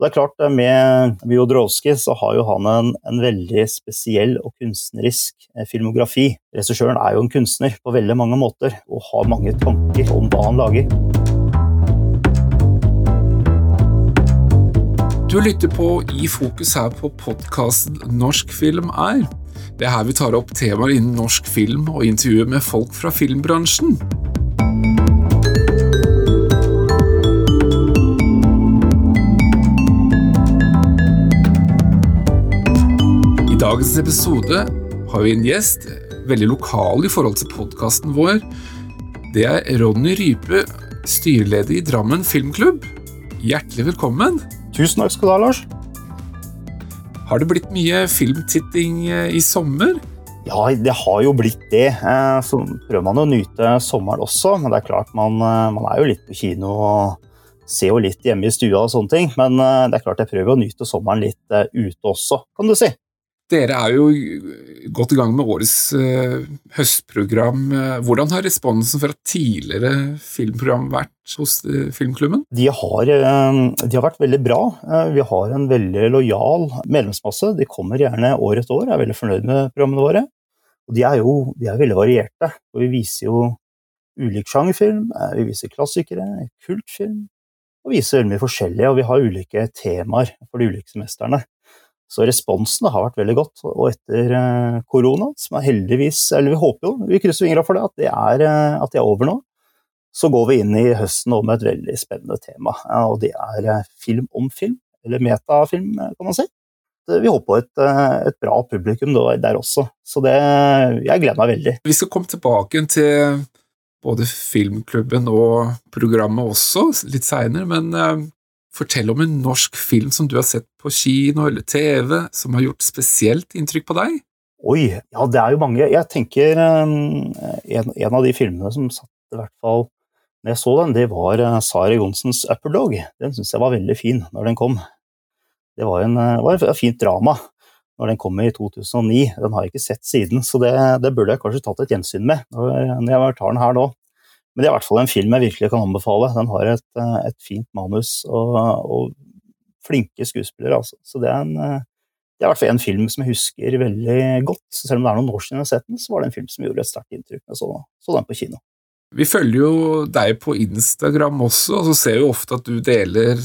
Det er klart, Med Wiodrowski så har jo han en, en, veldig spesiell og kunstnerisk eh, filmografi. Regissøren er jo en kunstner på veldig mange måter, og har mange tanker om hva han lager. Du lytter på I fokus her på podkasten Norsk film er. Det er her vi tar opp temaer innen norsk film og intervjuer med folk fra filmbransjen. Dagens episode har vi en gjest, veldig lokal i forhold til podkasten vår. Det er Ronny Rype, styreleder i Drammen filmklubb. Hjertelig velkommen. Tusen takk skal du ha, Lars. Har det blitt mye filmtitting eh, i sommer? Ja, det har jo blitt det. Eh, så prøver man å nyte sommeren også, men det er klart man, eh, man er jo litt på kino og ser jo litt hjemme i stua og sånne ting. Men det er klart jeg prøver å nyte sommeren litt ute også, kan du si. Dere er jo godt i gang med årets uh, høstprogram. Hvordan har responsen fra tidligere filmprogram vært hos uh, filmklubben? De har, uh, de har, vært veldig bra. vi har en veldig lojal medlemsmasse. De kommer gjerne år etter år, er veldig fornøyd med programmene våre. Og de er jo de er veldig varierte. og Vi viser jo ulik sjangerfilm, vi viser klassikere, kultfilm, og viser veldig mye forskjellig. Og vi har ulike temaer for de ulike semestrene. Så responsen har vært veldig godt. Og etter eh, korona, som er heldigvis Eller vi håper jo, vi krysser fingra for det, at det, er, eh, at det er over nå. Så går vi inn i høsten med et veldig spennende tema, og det er eh, film om film. Eller metafilm, kan man si. Vi håper på et, et bra publikum der også, så det, jeg gleder meg veldig. Vi skal komme tilbake til både filmklubben og programmet også litt seinere, men Fortell om en norsk film som du har sett på kino eller TV, som har gjort spesielt inntrykk på deg? Oi, ja det er jo mange. Jeg tenker um, en, en av de filmene som satt i hvert fall når jeg så den, det var uh, Sara Johnsens Upper Dog. Den syns jeg var veldig fin når den kom. Det var, en, uh, var et fint drama når den kom i 2009. Den har jeg ikke sett siden, så det, det burde jeg kanskje tatt et gjensyn med når jeg tar den her nå. Men det er i hvert fall en film jeg virkelig kan anbefale. Den har et, eh, et fint manus og, og, flinke skuespillere. Altså. Så det er, en, eh, det er i hvert fall en film som jeg husker veldig godt. Selv om det er noen år siden jeg har sett den, så var det en film som gjorde et sterkt inntrykk jeg så, så den på kino. Vi følger jo deg på Instagram også, og så ser vi ofte at du deler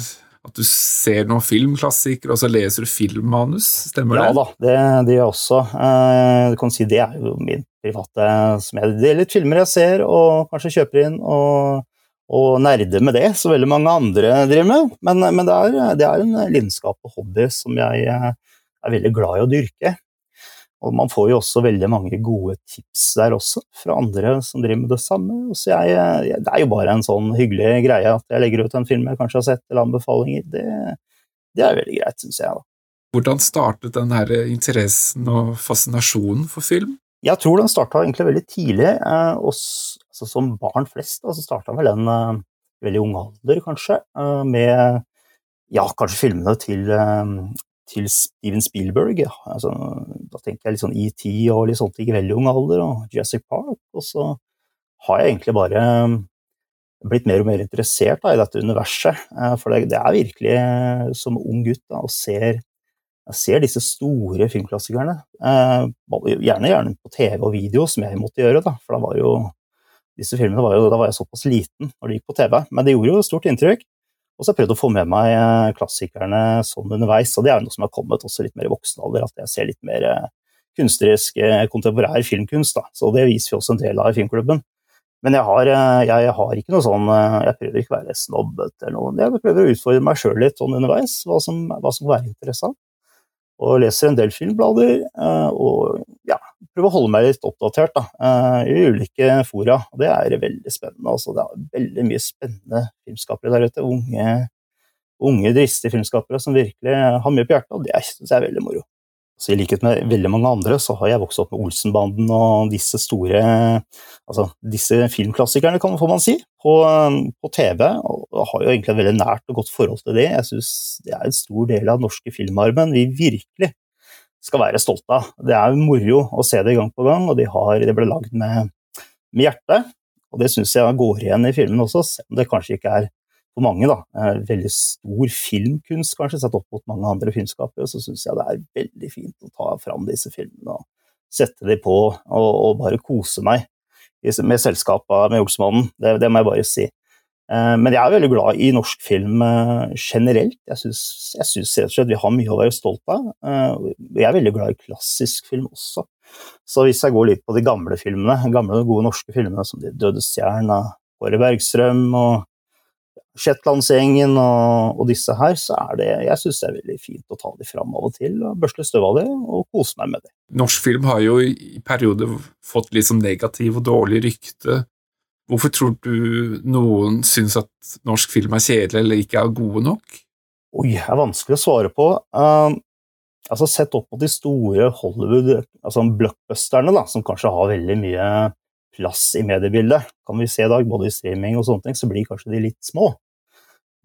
at du ser noen filmklassikere, og så leser du filmmanus, stemmer det? Ja da, det, det gjør jeg også. Eh, du kan si det er jo min private som jeg deler litt filmer jeg ser, og kanskje kjøper inn, og, og nerder med det, som veldig mange andre driver med. Men, men det, er, det, er, en lidenskap og hobby som jeg eh, er veldig glad i å dyrke. Og man får jo også veldig mange gode tips der også, fra andre som driver med det samme. Så jeg, jeg, det er jo bare en sånn hyggelig greie at jeg legger ut en film jeg kanskje har sett, eller anbefalinger. Det, det er veldig greit, syns jeg. da. Hvordan startet den her interessen og fascinasjonen for film? Jeg tror den starta egentlig veldig tidlig. Eh, og altså som barn flest så altså starta vel den eh, veldig ung alder, kanskje, eh, med ja, kanskje filmene til til Steven Spielberg. Altså, da tenker jeg litt sånn ET og litt sånt i veldig ung alder, og Jurassic Park. Og så har jeg egentlig bare um, blitt mer og mer interessert da, i dette universet. Eh, for det, det er virkelig eh, som ung gutt da, og ser, ser disse store filmklassikerne. Eh, gjerne, gjerne på TV og video, som jeg måtte gjøre, da, for da var jo disse filmene var jo, da var jeg såpass liten når de gikk på TV. Men det gjorde jo stort inntrykk. Og så har jeg prøvd å få med meg eh, klassikerne sånn underveis, og det er noe som har kommet også litt mer i voksen alder, at jeg ser litt mer eh, kunstnerisk, eh, kontemporær filmkunst. Da. Så det viser vi også en del av i filmklubben. Men jeg har, jeg har, ikke noe sånn Jeg prøver ikke å være snobbete eller noe. Jeg prøver å utfordre meg sjøl litt sånn underveis, hva som, hva som kan være interessant. Og leser en del filmblader, og ja, prøver å holde meg litt oppdatert da, eh, i ulike fora. og Det er veldig spennende. Altså, det er veldig mye spennende filmskapere der ute. Unge, unge dristige filmskapere som virkelig har mye på hjertet, og det syns jeg er veldig moro. Så I likhet med veldig mange andre så har jeg vokst opp med Olsenbanden og disse store altså disse filmklassikerne, kan man si, på, på TV. Og har jo egentlig et veldig nært og godt forhold til det. Jeg syns det er en stor del av den norske filmarmen vi virkelig skal være stolte av. Det er moro å se det gang på gang, og de har, det ble lagd med, med hjerte. Og det syns jeg går igjen i filmen også, selv om det kanskje ikke er for mange, da, veldig stor filmkunst, kanskje, sett opp mot mange andre filmskapere, så syns jeg det er veldig fint å ta fram disse filmene og sette dem på og, og bare kose meg med selskapet med Olsmannen. Det, det, må jeg bare si. Eh, men jeg er veldig glad i norsk film eh, generelt. Jeg syns rett og slett vi har mye å være stolt av. Jeg er veldig glad i klassisk film også. Så hvis jeg går litt på de gamle filmene, gamle, gode norske filmene som De døde stjerna, Kåre Bergstrøm og Shetlandsgjengen og, og, disse her, så er det Jeg syns det er veldig fint å ta de fram av og til, og børste støv av det og kose meg med det. Norsk film har jo i perioder fått litt sånn negativ og dårlig rykte. Hvorfor tror du noen syns at norsk film er kjedelig eller ikke er gode nok? Oi, det er vanskelig å svare på. Uh, altså Sett opp mot de store Hollywood, altså som kanskje har veldig mye plass i mediebildet, kan vi se i dag, både i streaming og sånne ting, så blir kanskje de litt små.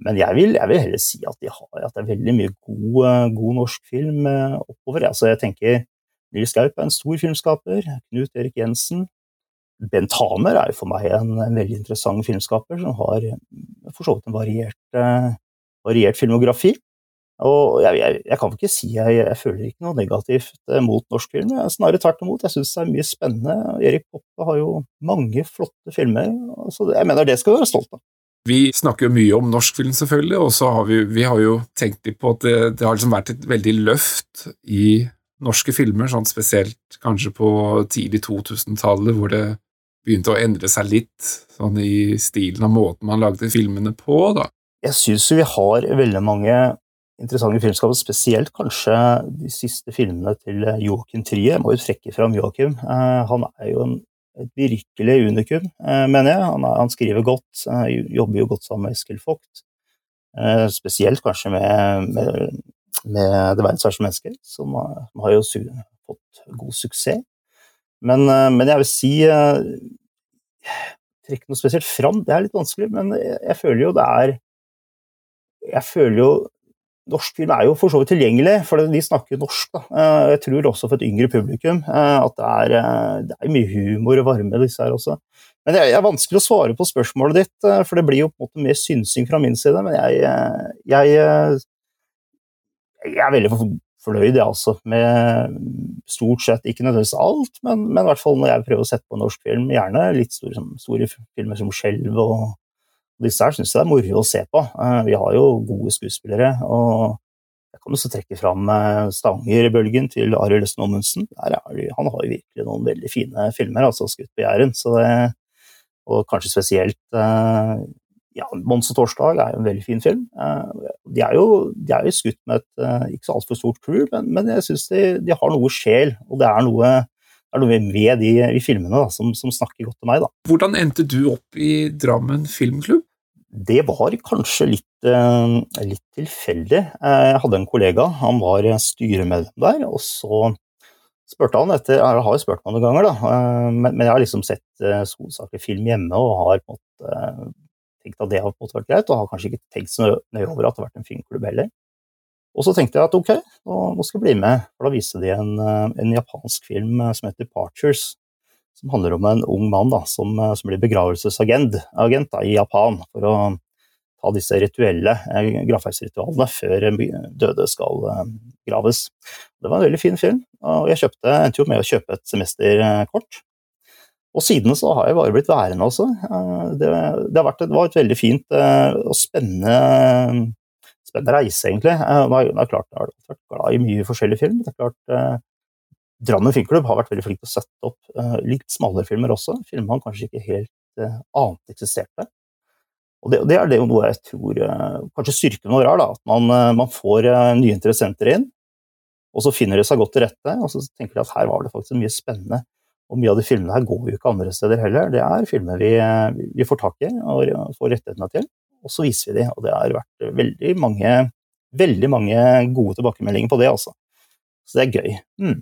Men jeg vil, jeg vil, heller si at, de har, at, det er veldig mye god, eh, god norsk film eh, oppover. Altså, jeg tenker Nils Gaup er en stor filmskaper. Knut Erik Jensen. Bent Hamer er jo for meg en, en veldig interessant filmskaper som har eh, for så vidt en variert, variert filmografi. Og jeg, jeg, jeg, kan ikke si jeg, jeg føler ikke noe negativt mot norsk film. Snarere tvert imot. Jeg syns det er mye spennende. Erik Poppe har jo mange flotte filmer. Så jeg mener det skal vi være stolt av. Vi snakker jo mye om norsk film, selvfølgelig, og så har vi, vi har jo tenkt litt på at det, det, har liksom vært et veldig løft i norske filmer, sånn spesielt kanskje på tidlig 2000-tallet, hvor det begynte å endre seg litt, sånn i stilen og måten man lagde filmene på, da. Jeg syns vi har veldig mange interessante filmskaper, spesielt kanskje de siste filmene til Joakim Trie. Jeg må jo trekke fram Joakim. Uh, han er jo en et virkelig unikum, eh, mener jeg. Han, han, skriver godt, jobber jo godt sammen med Eskil Vogt. Eh, spesielt kanskje med, med, med Det verdens verste mennesker, som, som, har jo fått god suksess. Men, eh, men jeg vil si Trekke noe spesielt fram, det er litt vanskelig, men jeg, føler jo det er Jeg føler jo norsk film er jo for så vidt tilgjengelig, for de snakker norsk. Da. Eh, jeg tror også for et yngre publikum eh, at det er, eh, det er mye humor og varme disse her også. Men det er vanskelig å svare på spørsmålet ditt, for det blir jo på en måte mer synsing fra min side. Men jeg, jeg, jeg er veldig fornøyd, jeg altså, med stort sett, ikke nødvendigvis alt, men, men, i hvert fall når jeg prøver å sette på norsk film, gjerne litt store, store filmer som Skjelv og disse her syns jeg det er moro å se på. Eh, vi har jo gode skuespillere. og Jeg kan også trekke fram eh, Stangerbølgen til Arild Østen Ommundsen. Han har jo virkelig noen veldig fine filmer, altså 'Skutt på Jæren'. Og kanskje spesielt eh, ja, 'Mons og Torsdag' er jo en veldig fin film. De er jo, de er jo skutt med et ikke så altfor stort crew, men, men jeg syns de, de, har noe sjel, og det er noe, det er noe med de i filmene da, som, som, snakker godt til meg. Da. Hvordan endte du opp i Drammen filmklubb? Det var kanskje litt, eh, litt, tilfeldig. Jeg hadde en kollega, han var styremedlem der, og så spurte han etter Jeg har jo spurt meg noen ganger, da, eh, men, jeg har liksom sett eh, film hjemme og har på en måte tenkt at det har vært greit, og har kanskje ikke tenkt så nøye over at det har vært en filmklubb heller. Og så tenkte jeg at ok, nå skal jeg bli med, for da viste de en, en japansk film som heter Departures som handler om en ung mann da, som, eh, som, blir begravelsesagent da, i Japan for å ta disse rituelle eh, gravferdsritualene før døde skal eh, graves. Det var en veldig fin film, og jeg kjøpte, endte jo med å kjøpe et semesterkort. Og siden så har jeg bare blitt værende også. Det, det, vært, det var et veldig fint og spennende, spennende reise, egentlig. Det er klart, jeg har vært glad i mye forskjellig film. Det er klart, Drammen filmklubb har vært veldig flink til å sette opp litt smalere filmer også. Filmer han kanskje ikke helt ante eksisterte. Og det, det, er det noe jeg tror kanskje styrken vår er, da, at man, man får nye interessenter inn. Og så finner de seg godt til rette, og så tenker de at her var det faktisk mye spennende. Og mye av de filmene her går jo ikke andre steder heller. Det er filmer vi, vi får tak i og får rettighetene til, og så viser vi de. Og det har vært veldig mange, veldig mange gode tilbakemeldinger på det, altså. Så det er gøy. Mm.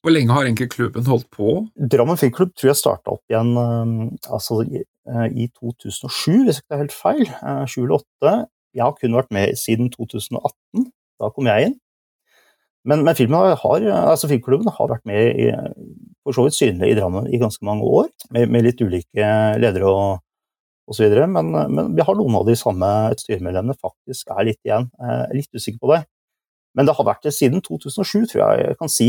Hvor lenge har egentlig klubben holdt på? Drammen filmklubb tror jeg starta opp igjen um, altså, i 2007, eh, hvis ikke det er helt feil. 2008. Eh, jeg har kun vært med siden 2018. Da kom jeg inn. Men, men har, altså filmklubben har vært med i, for så vidt synlig i Drammen i ganske mange år, med, med litt ulike ledere og, osv. Men, men vi har noen av de samme styremedlemmene faktisk er litt igjen. Er litt usikker på det. Men det har vært det siden 2007, tror jeg jeg kan si.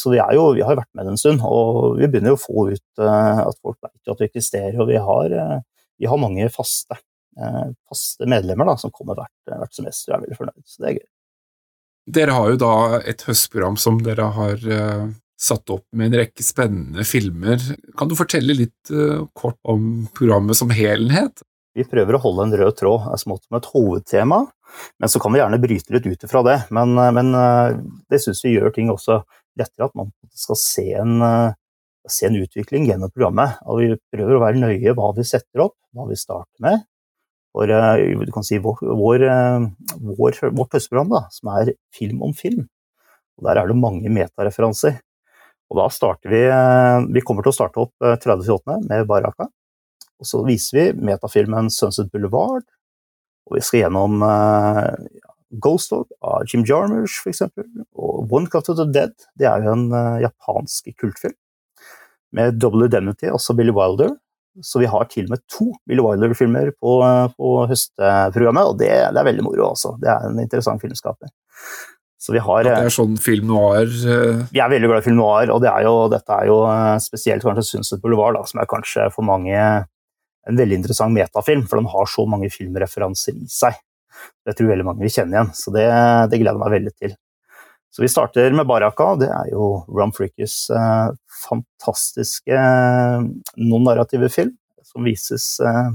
Så vi, jo, vi har vært med en stund. Og vi begynner å få ut at folk vet at vi eksisterer. Og vi har, vi har mange faste, faste medlemmer da, som kommer hvert, hvert semester og er veldig fornøyd. Så det er gøy. Dere har jo da et høstprogram som dere har satt opp med en rekke spennende filmer. Kan du fortelle litt uh, kort om programmet som helhet? Vi prøver å holde en rød tråd som et hovedtema, men så kan vi gjerne bryte litt ut ifra det. Men, uh, men det syns vi gjør ting også lettere, at man skal se en, se en utvikling gjennom programmet. Og vi prøver å være nøye hva vi setter opp, hva vi starter med, for eh, du kan si vår, vår, eh, vår, vårt høstprogram, som er film om film. Og Der er det mange metareferanser. Og da starter vi eh, Vi kommer til å starte opp 30.8. med Baraka. Og så viser vi metafilmen 'Sunset Boulevard'. Og vi skal gjennom uh, Ghost Dog av Jim Jarmusch, f.eks. Og 'One Cut of the Dead'. Det er jo en uh, japansk kultfilm. Med Double Identity, også Billy Wilder. Så vi har til og med to Billy Wilder-filmer på, på, høstprogrammet, og det, det, er veldig moro også. Det er en interessant filmskaper. Så vi har, det er sånn film noir? Uh... Vi er veldig glad i film noir, og det er jo, dette er jo eh, spesielt kanskje Sunset Boulevard, da, som er kanskje for mange en veldig interessant metafilm, for den har så mange filmreferanser i seg. Det tror veldig mange vil kjenne igjen, så det, det gleder jeg meg veldig til. Så vi starter med Baraka. Det er jo Rum Frickers eh, fantastiske eh, non-narrative film som vises, eh,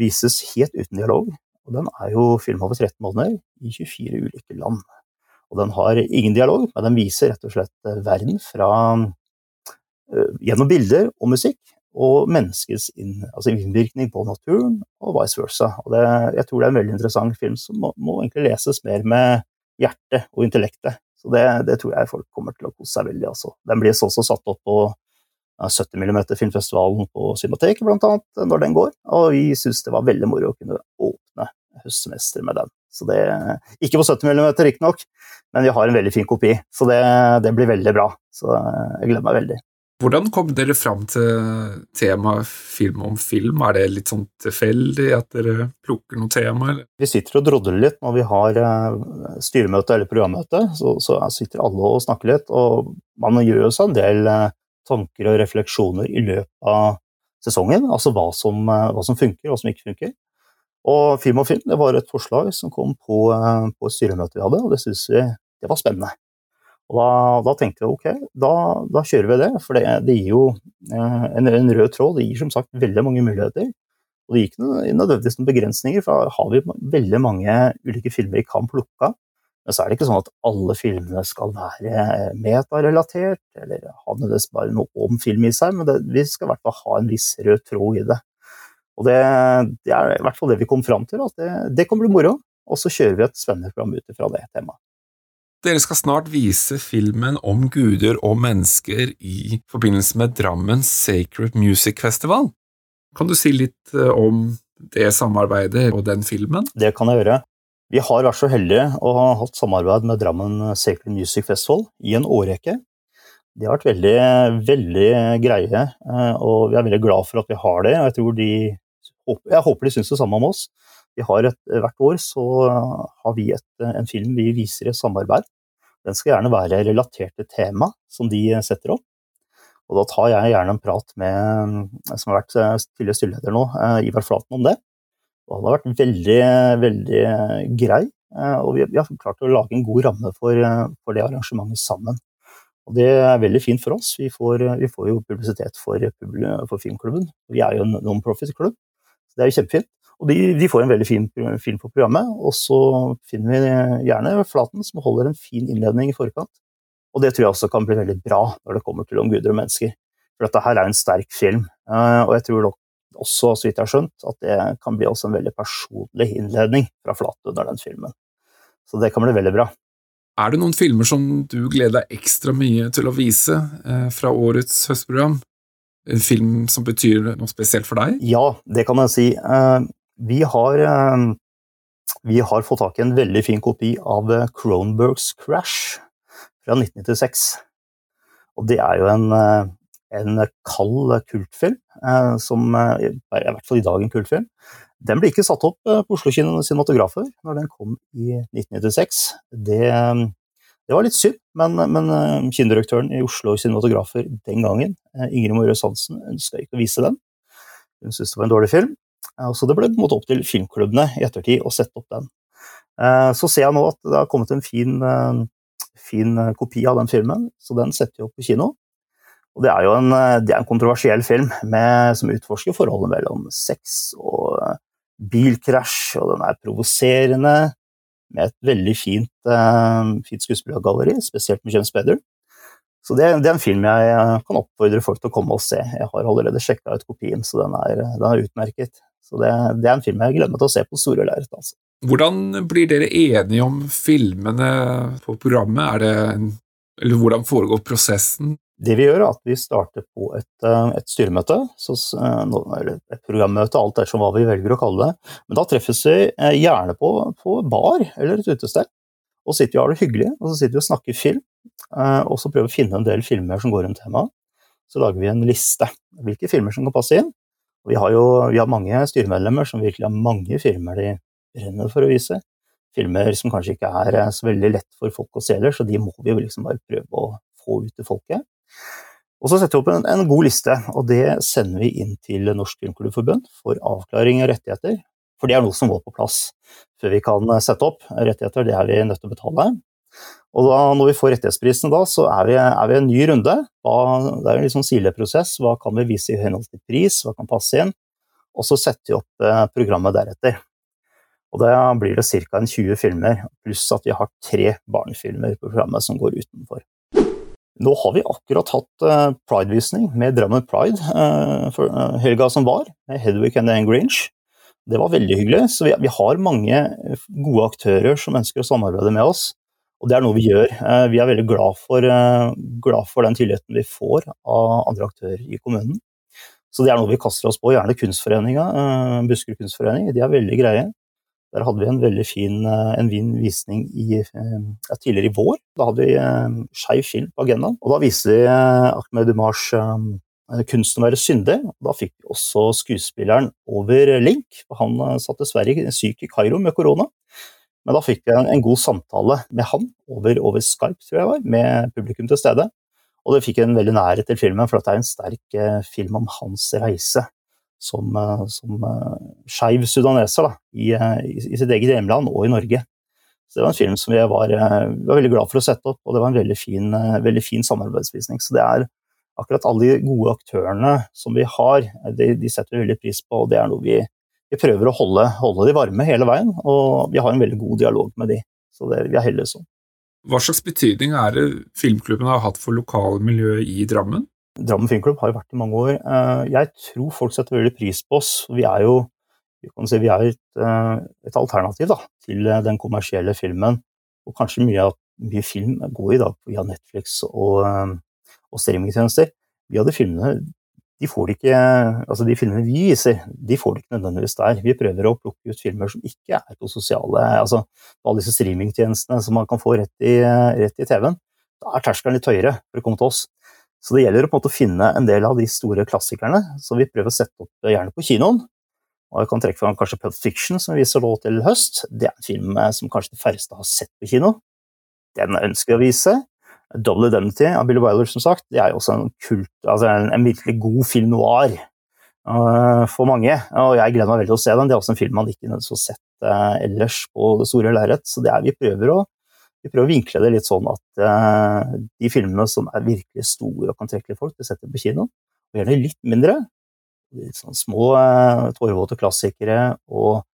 vises, helt uten dialog. Og den er jo film over 13 måneder i 24 ulike land. Og den har ingen dialog, men den viser rett og slett eh, verden fra eh, gjennom bilder og musikk og menneskets inn, altså innvirkning på naturen, og vice versa. Og det, jeg tror det er en veldig interessant film som må, må egentlig leses mer med hjertet og intellektet. Så det, det, tror jeg folk kommer til å kose seg veldig. Altså. Den blir også satt opp på 70 mm filmfestivalen på Cinemateket blant annet, når den går. Og vi syns det var veldig moro å kunne åpne høstsemesteret med den. Så det, ikke på 70 mm riktignok, men vi har en veldig fin kopi. Så det, det blir veldig bra. Så jeg gleder meg veldig. Hvordan kom dere fram til temaet film om film? Er det litt sånn tilfeldig at dere plukker noe tema? Eller? Vi sitter og drodler litt når vi har eh, styremøte eller programmøte. Så, så sitter alle og snakker litt, og man gjør seg en del eh, tanker og refleksjoner i løpet av sesongen. Altså hva som, eh, hva som funker, og hva som ikke funker. Og Film og film det var et forslag som kom på, på et styremøte vi hadde, og det syntes vi det var spennende. Og da, da, tenkte vi ok, da, da, kjører vi det. For det, det gir jo eh, en, en, rød tråd. Det gir som sagt veldig mange muligheter. Og det gir ikke nødvendigvis noen begrensninger, for da har vi veldig mange ulike filmer vi kan plukke av. Men så er det ikke sånn at alle filmene skal være metarelatert, eller ha nødvendigvis bare noe om film i seg, men det, vi skal i hvert fall ha en viss rød tråd i det. Og det, det er i hvert fall det vi kom fram til, at det, det kan bli moro. Og så kjører vi et spennende program ut fra det temaet. Dere skal snart vise filmen om guder og mennesker i forbindelse med Drammens Sacred Music Festival. Kan du si litt eh, om det samarbeidet og den filmen? Det kan jeg gjøre. Vi har vært så heldige å ha hatt samarbeid med Drammen Sacred Music Festival i en årrekke. De har vært veldig, veldig greie, eh, og vi er veldig glad for at vi har det. Jeg, de, jeg håper de syns det samme om oss. Vi har et, hvert år så har vi et, en film vi viser i samarbeid. Den skal gjerne være relatert til tema som de setter opp. Og da tar jeg gjerne en prat med, som har vært eh, tidligere styreleder nå, eh, Ivar Flaten om det. Og han har vært veldig, veldig grei, eh, og vi, har klart å lage en god ramme for, for det arrangementet sammen. Og det er veldig fint for oss. Vi får, vi får jo publisitet for, for, filmklubben. Vi er jo en non-profit-klubb, så det er jo kjempefint. Og de, de, får en veldig fin film på programmet, og så finner vi gjerne Flaten, som holder en fin innledning i forkant. Og det tror jeg også kan bli veldig bra når det kommer til Om guder og mennesker. For dette her er en sterk film, eh, og jeg tror også, så vidt jeg har skjønt, at det kan bli også en veldig personlig innledning fra Flaten under den filmen. Så det kan bli veldig bra. Er det noen filmer som du gleder deg ekstra mye til å vise eh, fra årets høstprogram? En film som betyr noe spesielt for deg? Ja, det kan jeg si. Eh, vi har, eh, vi har fått tak i en veldig fin kopi av Cronbergs Crash fra 1996. Og det er jo en, eh, en kald kultfilm, som er i hvert fall i dag en kultfilm. Den ble ikke satt opp på Oslo Cinematografer når den kom i 1996. Det, det var litt synd, men, men kinodirektøren i Oslo Cinematografer den gangen, Ingrid Morøs Hansen, ønska ikke å vise den. Hun syntes det var en dårlig film. Så det ble på opp til filmklubbene i ettertid å sette opp den. Så ser jeg nå at det har kommet en fin fin eh, kopi av den filmen, så den setter vi opp på kino. Og det er jo en, eh, er en kontroversiell film med, som utforsker forholdet mellom sex og eh, bilkrasj, og den er provoserende, med et veldig fint, fint skuespillergalleri, spesielt med James Bedder. Så det, det, er en film jeg kan oppfordre folk til å komme og se. Jeg har allerede sjekka ut kopien, så den er, den er utmerket. Så det, det, er en film jeg gleder meg til å se på store lerret. Altså. Hvordan blir dere enige om filmene på programmet? En, eller hvordan foregår prosessen? Det vi gjør, er at vi starter på et, eh, et styremøte, eh, et programmøte, alt ettersom hva vi velger å kalle det. Men da treffes vi eh, gjerne på, på bar eller et utested, og sitter og har det hyggelig. Og så sitter vi og snakker film, og så prøver vi å finne en del filmer som går om temaet. Så lager vi en liste. Hvilke filmer som kan passe inn. Og vi har jo vi har mange styremedlemmer som virkelig har mange filmer de brenner for å vise. Filmer som kanskje ikke er så veldig lett for folk å se heller, så de må vi jo liksom bare prøve å få ut til folket. Og så setter vi opp en, en, god liste, og det sender vi inn til Norsk Filmklubbforbund for avklaring av rettigheter. For det er noe som må på plass før vi kan sette opp rettigheter. Det er vi nødt til å betale. Og da, når vi får rettighetsprisen, da, så er vi, er vi en ny runde. Da, det er en liksom sileprosess. Hva kan vi vise i henhold til pris, hva kan passe inn? Og så setter vi opp eh, programmet deretter. Og da blir det ca. 20 filmer, pluss at vi har tre barnefilmer på programmet som går utenfor. Nå har vi akkurat hatt uh, Pride-visning med Drammen Pride uh, for uh, helga som var, med Hedwig and Anne Grinch. Det var veldig hyggelig. Så vi, vi, har mange gode aktører som ønsker å samarbeide med oss. Og det er noe vi gjør. Vi er veldig glad for, glad for den tilliten vi får av andre aktører i kommunen. Så det er noe vi kaster oss på. Gjerne Kunstforeninga, Buskerud kunstforening. De er veldig greie. Der hadde vi en veldig fin, eh, en fin visning i, eh, ja, tidligere i vår. Da hadde vi eh, skeiv film på agendaen. Og da viste vi Ahmed Dumars kunsten å være syndig. Da fikk vi også skuespilleren over link. Han satt dessverre syk i Kairo med korona. Men da fikk vi en, en god samtale med han over, over, Skype, tror jeg var, med publikum til stede. Og det fikk en veldig nærhet til filmen, for det er en sterk film om hans reise som, eh, som eh, skeiv sudaneser da, i, eh, i, i, sitt eget hjemland og i Norge. Så Det var en film som vi var, var veldig glad for å sette opp, og det var en veldig fin, veldig fin samarbeidsvisning. Så det er akkurat alle de gode aktørene som vi har, de, de setter vi veldig pris på, og det er noe vi, vi prøver å holde, holde, de varme hele veien. Og vi har en veldig god dialog med de, så det, vi er heldige sånn. Hva slags betydning er det filmklubben har hatt for lokalmiljøet i Drammen? Drammen filmklubb har jo vært i mange år. Eh, jeg tror folk setter veldig pris på oss. Vi er jo si, vi er et, eh, et, alternativ da, til eh, den kommersielle filmen. Og kanskje mye, mye film går i dag via Netflix og, og streamingtjenester. Vi hadde filmene de får det ikke, altså de filmene vi viser, de får det ikke nødvendigvis der. Vi prøver å plukke ut filmer som ikke er på sosiale altså på alle disse streamingtjenestene som man kan få rett i, i TV-en. Da er terskelen litt høyere for å komme til oss. Så det gjelder å på en måte finne en del av de store klassikerne som vi prøver å sette opp eh, gjerne på kinoen. Og jeg kan trekke fram kanskje Pulp Fiction, som vi viser nå til høst. Det er en film eh, som kanskje de færreste har sett på kino. Den ønsker jeg å vise. Double Identity av Billy Wilder, som sagt, det er jo også en kult, altså en, en virkelig god film noir uh, for mange. Og jeg gleder meg veldig til å se den. Det er også en film man ikke har sett uh, ellers på det store lerret. Så det er vi prøver å vi prøver å vinkle det litt sånn at uh, de filmene som er virkelig store og kan trekke folk, det setter på kino. Og gjerne litt mindre. Litt sånn små uh, tårevåte klassikere og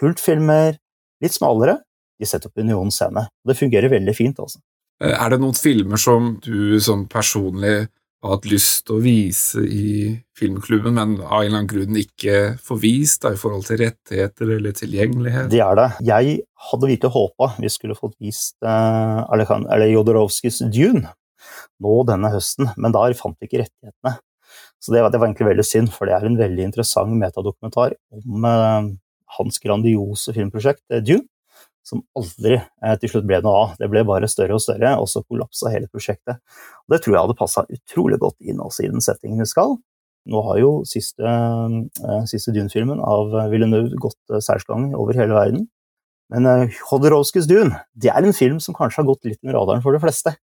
kultfilmer. Litt smalere. De setter opp Union scene. Det fungerer veldig fint, altså. Eh, er det noen filmer som du sånn personlig har hatt lyst til å vise i filmklubben, men av en eller annen grunn ikke får vist da, i forhold til rettigheter eller tilgjengelighet? Det er det. Jeg hadde virkelig håpa vi skulle fått vist uh, eller Jodorowskis Dune nå denne høsten, men der fant vi ikke rettighetene. Så det det var, egentlig veldig synd, for det er en veldig interessant metadokumentar om uh, hans grandiose filmprosjekt, uh, Dune. som aldri eh, til slutt ble noe av. Det ble bare større og større, og så kollapsa hele prosjektet. Og det tror jeg hadde passa utrolig godt inn også i den settingen vi skal. Nå har jo siste, eh, siste Dune-filmen av Villeneuve gått eh, seiersgang over hele verden. Men uh, Hodorowskis Dune det er en film som kanskje har gått litt under radaren for de fleste.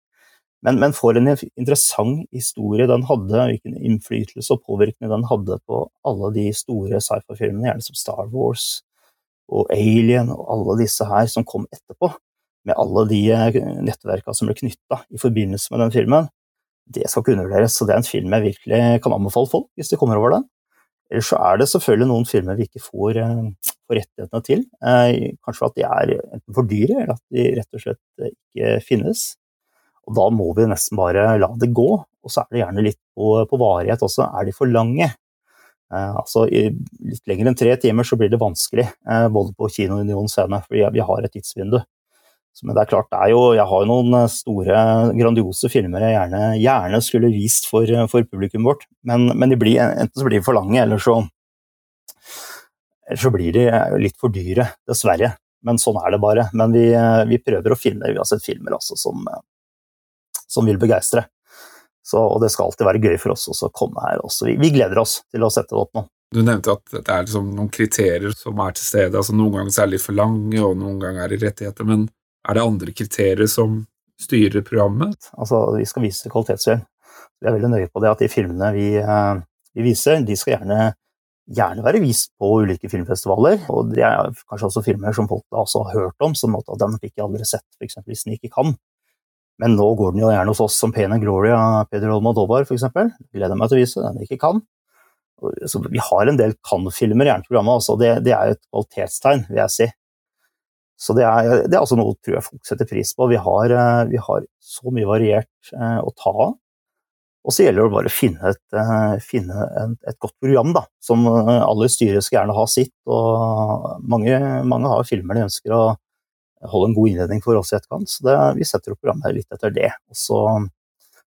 Men, men for en interessant historie den hadde, hvilken innflytelse og påvirkning den hadde på alle de store sci-fi-filmene, gjerne som Star Wars, og Alien og alle disse her som kom etterpå, med alle de eh, nettverka som ble knytta i forbindelse med den filmen, det skal ikke undervurderes. Så det er en film jeg virkelig kan anbefale folk hvis de kommer over den. Ellers så er det selvfølgelig noen filmer vi ikke får, eh, får rettighetene til. Eh, kanskje at de er enten for dyre, eller at de rett og slett ikke finnes. Og da må vi nesten bare la det gå. Og så er det gjerne litt på, på varighet også. Er de for lange? Eh, altså, litt lenger enn tre timer så blir det vanskelig, eh, både på Kino Union scene, for vi har et tidsvindu. Men det er klart, det er jo, jeg har jo noen eh, store, grandiose filmer jeg gjerne, gjerne skulle vist for, for publikum vårt, men, men blir, enten så blir de for lange, eller så, eller så blir de litt for dyre, dessverre. Men sånn er det bare. Men vi, vi prøver å finne Vi har sett filmer også som, som vil begeistre. Så, og det skal alltid være gøy for oss å komme her også. Vi, vi, gleder oss til å sette det opp nå. Du nevnte at det er liksom noen kriterier som er til stede. altså Noen ganger er de for lange, og noen ganger er det rettigheter. Men er det andre kriterier som styrer programmet? Altså, Vi skal vise kvalitetsfilm. Vi er veldig nøye på det at de filmene vi, eh, vi viser, de skal gjerne, gjerne, være vist på ulike filmfestivaler. Og det er kanskje også filmer som folk da også har hørt om, som at den fikk jeg aldri sett, f.eks. hvis den ikke kan. Men nå går den jo gjerne hos oss som Pain and Glory av Peder Olmadovar, f.eks. Gleder meg til å vise den jeg ikke kan. Så vi har en del kan-filmer i programmet, altså det, det, er et kvalitetstegn, vil jeg si. Så det er, det er altså noe tror jeg folk setter pris på. Vi har, eh, vi har så mye variert eh, å ta av. Og så gjelder det bare å finne et, eh, finne et godt program, da, som alle i styret skal gjerne ha sitt. og Mange, mange har filmer de ønsker å holde en god innledning for oss i etterkant. Så det, vi setter opp programmet litt etter det. Også,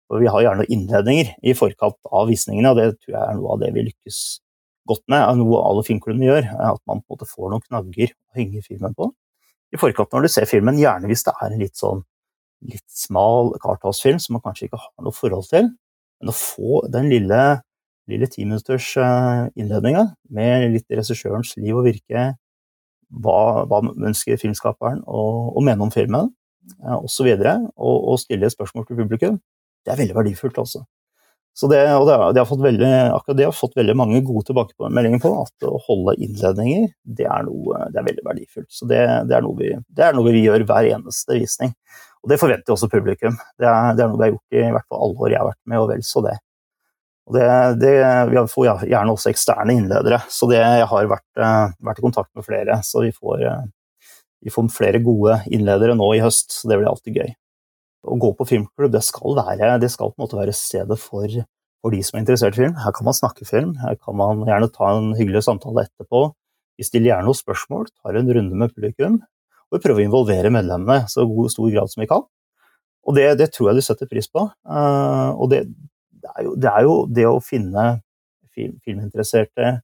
og vi har gjerne innledninger i forkant av visningene, og det tror jeg er noe av det vi lykkes godt med. Noe alle filmklubbene gjør, er at man på en måte får noen knagger å henge filmen på. I forkant når du ser filmen, gjerne hvis det er en litt sånn litt smal Carthouse-film som man kanskje ikke har noe forhold til, men å få den lille, lille timinutters eh, innledninga med litt regissørens liv og virke, hva, hva ønsker filmskaperen å, å, mene om filmen, osv., og, og, og stille spørsmål til publikum, det er veldig verdifullt. altså. Så det, og det, de har veldig, akkurat det har fått veldig mange gode tilbakemeldinger på. At å holde innledninger, det er, noe, det er veldig verdifullt. Så det, er vi, det, er noe vi, gjør hver eneste visning. Og det forventer også publikum. Det er, det er noe vi har gjort i, hvert fall alle år jeg har vært med, og vel så det. Og det, det, vi får gjerne også eksterne innledere, så det, jeg har vært, eh, vært, i kontakt med flere. Så vi får, eh, vi får, flere gode innledere nå i høst, så det blir alltid gøy. Å gå på filmklubb det skal, være, det skal på en måte være stedet for, for, de som er interessert i film. Her kan man snakke film, her kan man gjerne ta en hyggelig samtale etterpå. Vi stiller gjerne noen spørsmål, tar en runde med publikum, og vi prøver å involvere medlemmene så god, stor grad som vi kan. Og det, det, tror jeg de setter pris på. Uh, og det, det, er jo, det, er jo, det å finne film, filminteresserte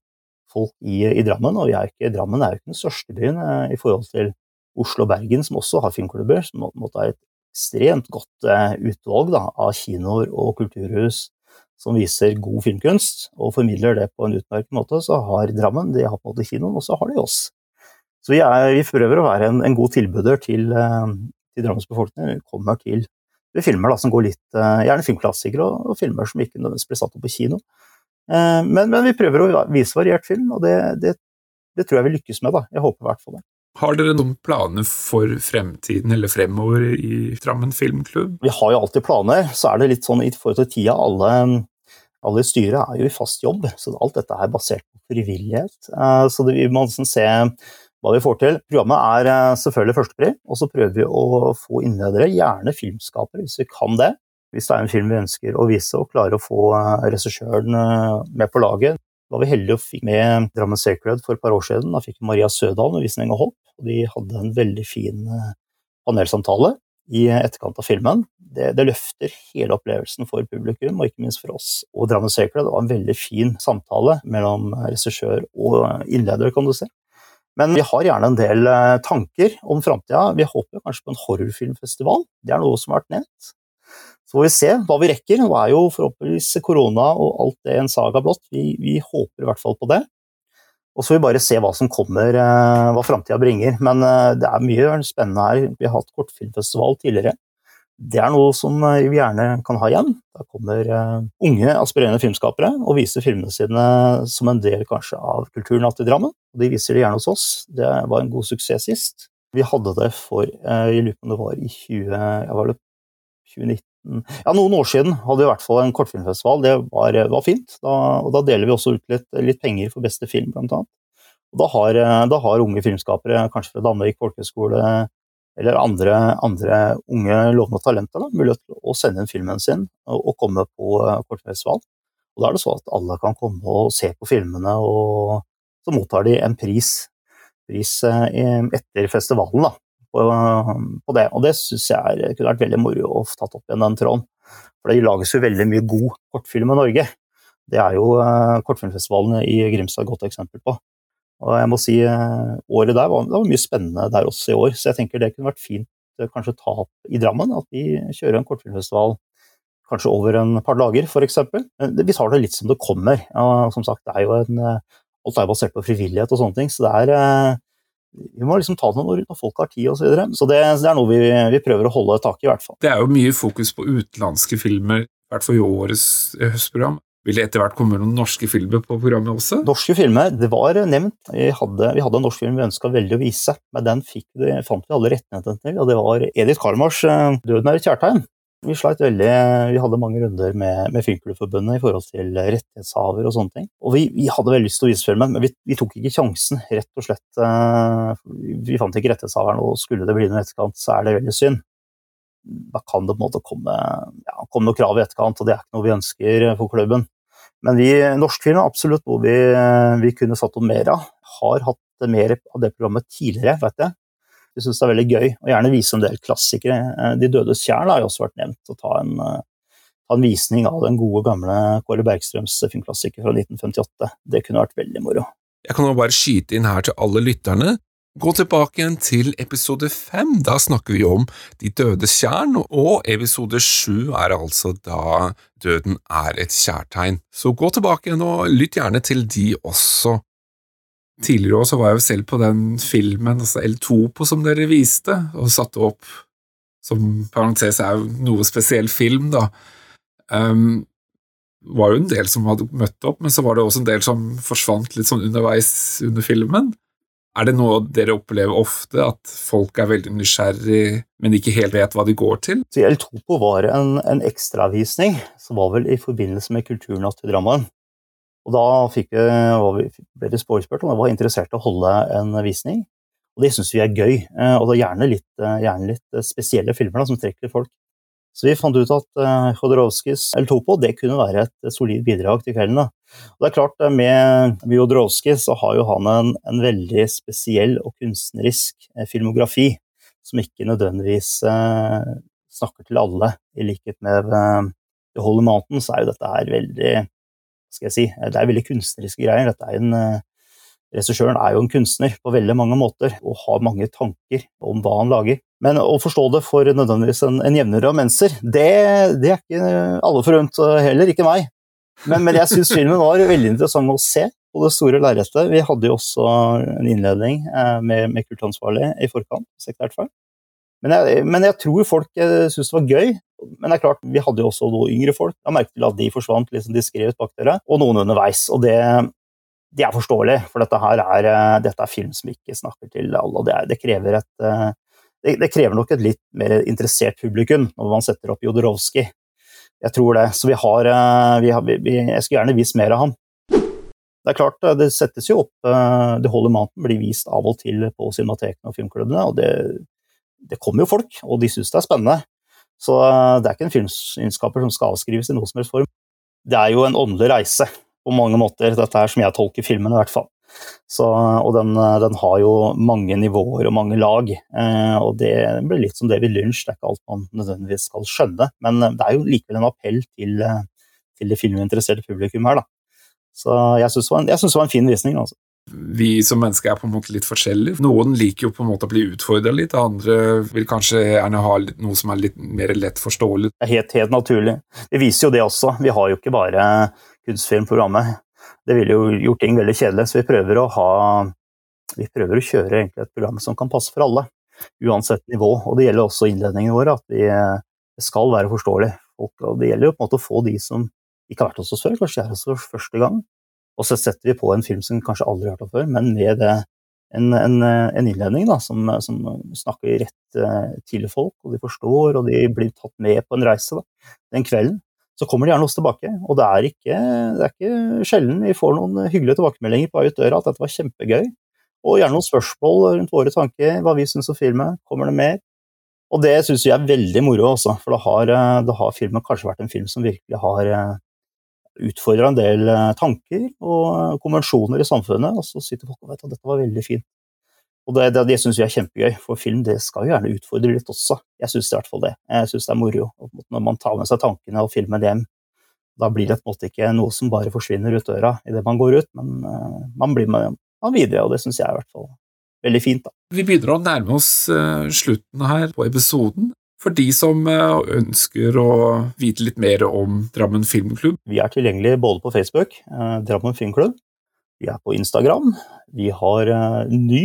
folk i, i, Drammen, og er ikke, Drammen er jo ikke den største byen uh, i forhold til Oslo og Bergen, som også har filmklubber, som måtte ha et ekstremt godt uh, utvalg da, av kinoer og kulturhus som viser god filmkunst, og formidler det på en utmerket måte, så har Drammen de har på en måte kinoen, og så har de oss. Så vi, er, vi prøver å være en, en god tilbuder til, eh, til Drammens befolkning. Vi kommer til filmer da, som går litt eh, Gjerne filmklassikere og, og, filmer som ikke nødvendigvis blir satt opp på kino. Eh, men, men, vi prøver å vise variert film, og det, det, det, tror jeg vi lykkes med. da. Jeg håper i hvert fall det. Har dere noen planer for fremtiden eller fremover i Drammen filmklubb? Vi har jo alltid planer. Så er det litt sånn i forhold til tida alle, alle i styret er jo i fast jobb, så alt dette er basert på frivillighet. Så det, vi må liksom se hva vi får til. Programmet er eh, selvfølgelig førstepri, og så prøver vi å få innledere, gjerne filmskapere hvis vi kan det. Hvis det er en film vi ønsker å vise, og klarer å få eh, regissøren eh, med på laget. Da var vi heldige og fikk med Drammen Sacred for et par år siden. Da fikk Maria Sødal med visning og hopp, og de hadde en veldig fin panelsamtale i etterkant av filmen. Det, det, løfter hele opplevelsen for publikum, og ikke minst for oss. Og Drammen Sacred var en veldig fin samtale mellom regissør og innleder, kan du si. Men vi har gjerne en del eh, tanker om framtida. Vi håper kanskje på en horrorfilmfestival. Det er noe som har vært nevnt. Så får vi se hva vi rekker. Nå er jo forhåpentligvis korona og alt det en saga blått. Vi, vi håper i hvert fall på det. Og så får vi bare se hva som kommer, eh, hva framtida bringer. Men eh, det er mye spennende her. Vi har hatt kortfilmfestival tidligere. Det er noe som vi gjerne kan ha igjen. Da kommer unge, aspirerende filmskapere og viser filmene sine som en del kanskje av Kulturnatt i Drammen. Og de viser det gjerne hos oss. Det var en god suksess sist. Vi hadde det for jeg lurer på om det var i 20, ja, var det 2019 ja, noen år siden hadde vi i hvert fall en kortfilmfestival. Det var, var fint. Da, og da deler vi også ut litt, litt penger for beste film, blant annet. Og da har, da har unge filmskapere, kanskje fra Danvik folkehøgskole eller andre, andre unge lovende talenter, da, mulighet til å sende inn filmen sin og, og komme på kortfilmfestival. Og da er det så at alle kan komme og se på filmene, og så mottar de en pris, pris eh, etter festivalen. da på, på det. Og det syns jeg kunne vært veldig moro å få tatt opp igjen den tråden. For det lages jo veldig mye god kortfilm i Norge. Det er jo uh, kortfilmfestivalen i Grimstad et godt eksempel på. Og jeg må si uh, året der var, det var mye spennende der også i år, så jeg tenker det kunne vært fint uh, kanskje ta opp i Drammen. At vi kjører en kortfilmfestival kanskje over en par dager, f.eks. Vi tar det litt som det kommer. Ja, som sagt, det er jo en, alt er basert på frivillighet og sånne ting, så det er vi må liksom ta det når, når folk har tid osv. Så, videre. så det, det, er noe vi, vi, prøver å holde tak i, i hvert fall. Det er jo mye fokus på utenlandske filmer, i hvert fall i årets høstprogram. Vil det etter hvert komme noen norske filmer på programmet også? Norske filmer, det var nevnt. Vi hadde, vi hadde en norsk film vi ønska veldig å vise, men den fikk, fant vi alle rettighetene til, og det var Edith Karmars eh, 'Døden er et kjærtegn'. Vi sleit veldig, vi hadde mange runder med, med Filmklubbforbundet i forhold til rettighetshaver og sånne ting. Og vi, vi hadde veldig lyst til å vise filmen, men vi, vi, tok ikke sjansen, rett og slett. Uh, vi fant ikke rettighetshaveren, og skulle det bli noe etterkant, så er det veldig synd. Da kan det på en måte komme, ja, komme noen krav i etterkant, og det er ikke noe vi ønsker for klubben. Men vi, norsk film er absolutt noe vi, vi kunne satt opp mer av. Har hatt mer av det programmet tidligere, vet jeg. Vi syns det er veldig gøy, og gjerne vise en del klassikere. Eh, De dødes tjern har jo også vært nevnt. Å ta en, eh, ta en visning av den gode, gamle Kåre Bergstrøms filmklassiker fra 1958. Det kunne vært veldig moro. Jeg kan bare skyte inn her til alle lytterne. Gå tilbake igjen til episode fem. Da snakker vi om De dødes tjern, og episode sju er altså da Døden er et kjærtegn. Så gå tilbake igjen og lytt gjerne til de også. Tidligere også var jeg jo selv på den filmen, altså El Topo, som dere viste, og satte opp som parentes er jo noe spesiell film, da. Um, var jo en del som hadde møtt opp, men så var det også en del som forsvant litt sånn underveis under filmen. Er det noe dere opplever ofte, at folk er veldig nysgjerrig, men ikke helt vet hva de går til? Så El Topo var en, en ekstravisning som var vel i forbindelse med Kulturnatt i Drammen. Og da vi, ble vi spurt om jeg var interessert i å holde en visning. Og det syns vi er gøy. Eh, og det er gjerne litt, eh, gjerne litt eh, spesielle filmer da, som trekker folk. Så vi fant ut at Khodorowskijs El Topo det kunne være et solid bidrag til kvelden. Og det er klart, Med Jodorowsky så har jo han en, en, veldig spesiell og kunstnerisk filmografi, som ikke nødvendigvis eh, snakker til alle. I likhet med eh, The Holy Mountain så er jo dette her veldig skal jeg si. Det er veldig kunstneriske greier. Dette er en, eh, Regissøren er jo en kunstner på veldig mange måter og har mange tanker om hva han lager. Men å forstå det for nødvendigvis en, en jevnere ammenser, det, det, er ikke alle forunt, heller ikke meg. Men, men jeg syns filmen var veldig interessant å se på det store lerretet. Vi hadde jo også en innledning eh, med, med kultansvarlig i forkant. sekretært feil. Men jeg, men jeg tror folk eh, syntes det var gøy. Men det er klart, vi hadde jo også noen yngre folk. Jeg merket at de forsvant liksom diskré ut bak dere, og noen underveis. Og det, det, er forståelig, for dette her er, eh, dette er film som ikke snakker til alle. og Det, er, det krever et eh, det, det, krever nok et litt mer interessert publikum når man setter opp Jodorowsky. Jeg tror det. Så vi har, vi har vi, Jeg skulle gjerne vist mer av ham. Det er klart, det settes jo opp Det holder maten blir vist av og til på cinematekene og filmklubbene, og det, det kommer jo folk, og de syns det er spennende. Så eh, det er ikke en filmskaper som skal avskrives i noe som helst form. Det er jo en åndelig reise på mange måter, dette er som jeg tolker filmen i hvert fall. Så, og den, eh, den, har jo mange nivåer og mange lag, eh, og det blir litt som David Lynch, det er ikke alt man nødvendigvis skal skjønne, men det er jo likevel en appell til, til det filminteresserte publikum her, da. Så jeg syns det, det, var en fin visning, altså. vi som mennesker er på en måte litt forskjellige. Noen liker jo på en måte å bli utfordra litt, andre vil kanskje gjerne ha noe som er litt mer lett forståelig. Det er helt, helt naturlig. Vi viser jo det også. Vi har jo ikke bare kunstfilmprogrammet. Det ville jo gjort ting veldig kjedelig, så vi prøver å ha vi prøver å kjøre et program som kan passe for alle, uansett nivå. Og det gjelder også innledningene våre, at vi, skal være forståelig. Og det gjelder jo på en måte å få de som ikke har vært hos oss før, kanskje er hos oss første gang. Og så setter vi på en film som kanskje aldri har hørt om før, men med det, en, en, en, innledning da, som, som, snakker rett uh, til folk, og de forstår, og de blir tatt med på en reise da, den kvelden. Så kommer de gjerne oss tilbake, og det er, ikke, det er ikke sjelden vi får noen hyggelige tilbakemeldinger på vei ut døra at dette var kjempegøy. Og gjerne noen spørsmål rundt våre tanker, hva vi syns om filmen. Kommer det mer? Og det syns jeg er veldig moro, også, for da har, eh, har, filmen kanskje vært en film som virkelig har eh, utfordra en del eh, tanker og konvensjoner i samfunnet, og så sitter folk og vet at dette var veldig fint. Og Det, det, det syns jeg er kjempegøy, for film det skal jo gjerne utfordre litt også. Jeg syns i hvert fall det. Jeg syns det er moro når man tar med seg tankene og filmer dem. Da blir det på en måte ikke noe som bare forsvinner ut døra idet man går ut, men man blir med, man videre, og det syns jeg i hvert fall veldig fint. Da. Vi begynner å nærme oss slutten her på episoden. For de som uh, ønsker å vite litt mer om Drammen filmklubb. Vi er tilgjengelige både på Facebook, Drammen filmklubb, vi er på Instagram. Vi har en eh, ny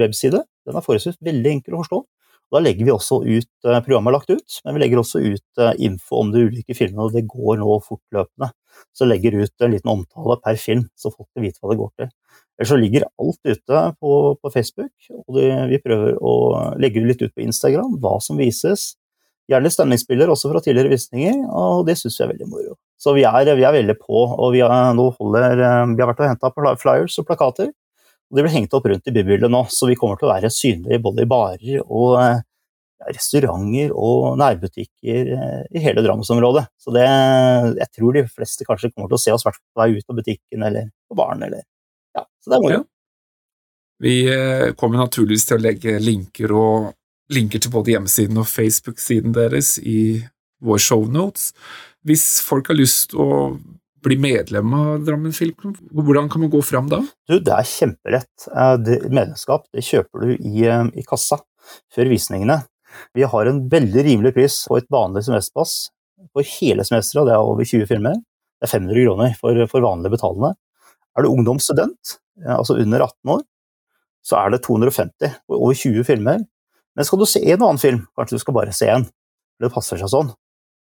webside. Den er forholdsvis veldig enkel å forstå. Da legger vi også ut Programmet er lagt ut, men vi legger også ut info om de ulike filmene, og det går nå fortløpende. Så legger ut en liten omtale per film, så folk får vite hva det går til. Ellers så ligger alt ute på, på Facebook, og det, vi prøver å legge litt ut på Instagram, hva som vises. Gjerne stemningsspiller også fra tidligere visninger, og det syns vi er veldig moro. Så vi er, vi er veldig på, og vi har, holder, vi har vært og henta flyers og plakater. Og de blir hengt opp rundt i bybildet nå, så vi kommer til å være synlige både i barer og ja, restauranter og nærbutikker eh, i hele Drammensområdet. Så det, jeg tror de fleste kanskje kommer til å se oss hvert vei ut av butikken eller på baren eller ja, så det er moro. Ja. Vi eh, kommer naturligvis til å legge linker, og, linker til både hjemmesiden og Facebook-siden deres i vår shownotes. Hvis folk har lyst å bli medlem av Drammen Filmklubb, hvordan kan man gå fram da? Du, det er kjemperett. Eh, medlemskap det kjøper du i, eh, i, kassa før visningene. Vi har en veldig rimelig pris på et vanlig semesterpass for hele semesteret, det er over 20 filmer. Det er 500 kroner for, for vanlig betalende. Er du ungdomsstudent, altså under 18 år, så er det 250 og over 20 filmer. Men skal du se en annen film, kanskje du skal bare se én, det passer seg sånn,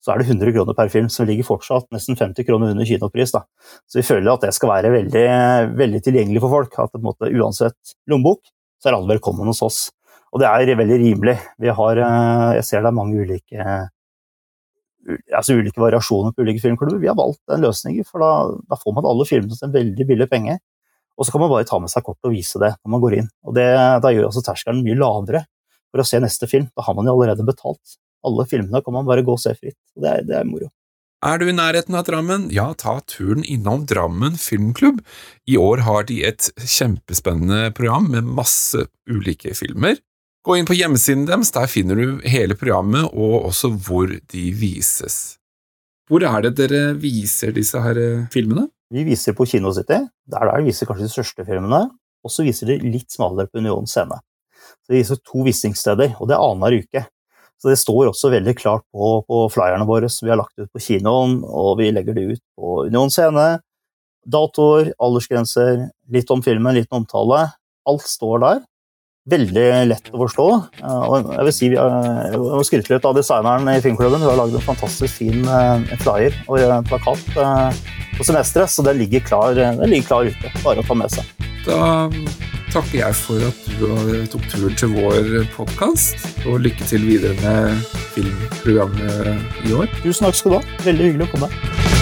så er det 100 kroner per film, som ligger fortsatt nesten 50 kroner under kinopris. Da. Så vi føler at det skal være veldig, veldig tilgjengelig for folk. At måte, uansett lommebok, så er alle velkommen hos oss. Og det er veldig rimelig. Vi har, eh, jeg ser det er mange ulike altså ulike variasjoner på ulike filmklubber. Vi har valgt den løsningen, for da, da får man alle filmene til en veldig billig penge. Og så kan man bare ta med seg kort og vise det når man går inn. Og det, Da gjør også terskelen mye lavere for å se neste film. Da har man jo allerede betalt. Alle filmene kan man bare gå og se fritt. Det er, det er moro. Er du i nærheten av Drammen, ja, ta turen innom Drammen filmklubb. I år har de et kjempespennende program med masse ulike filmer. Gå inn på hjemmesiden deres, der finner du hele programmet og også hvor de vises. Hvor er det dere viser disse her eh, filmene? Vi viser på Kino City. Der, der viser kanskje de største filmene. Og så viser de litt smalere på Union scene. Vi viser to visingssteder, og det er annenhver uke. Så Det står også veldig klart på, på flyerne våre som vi har lagt ut på kinoen, og vi legger det ut på Union scene. Datoer, aldersgrenser, litt om filmen, litt omtale. Alt står der veldig lett å forstå. Og jeg vil si Vi må skryte litt av designeren i filmklubben. Hun har lagd en fantastisk fin eh, flyer og plakat eh, på semesteret, så den ligger, klar, den ligger klar ute. Bare å ta med seg. Da takker jeg for at du tok turen til vår podkast, og lykke til videre med filmprogrammet i år. Tusen takk skal du ha. Veldig hyggelig å komme.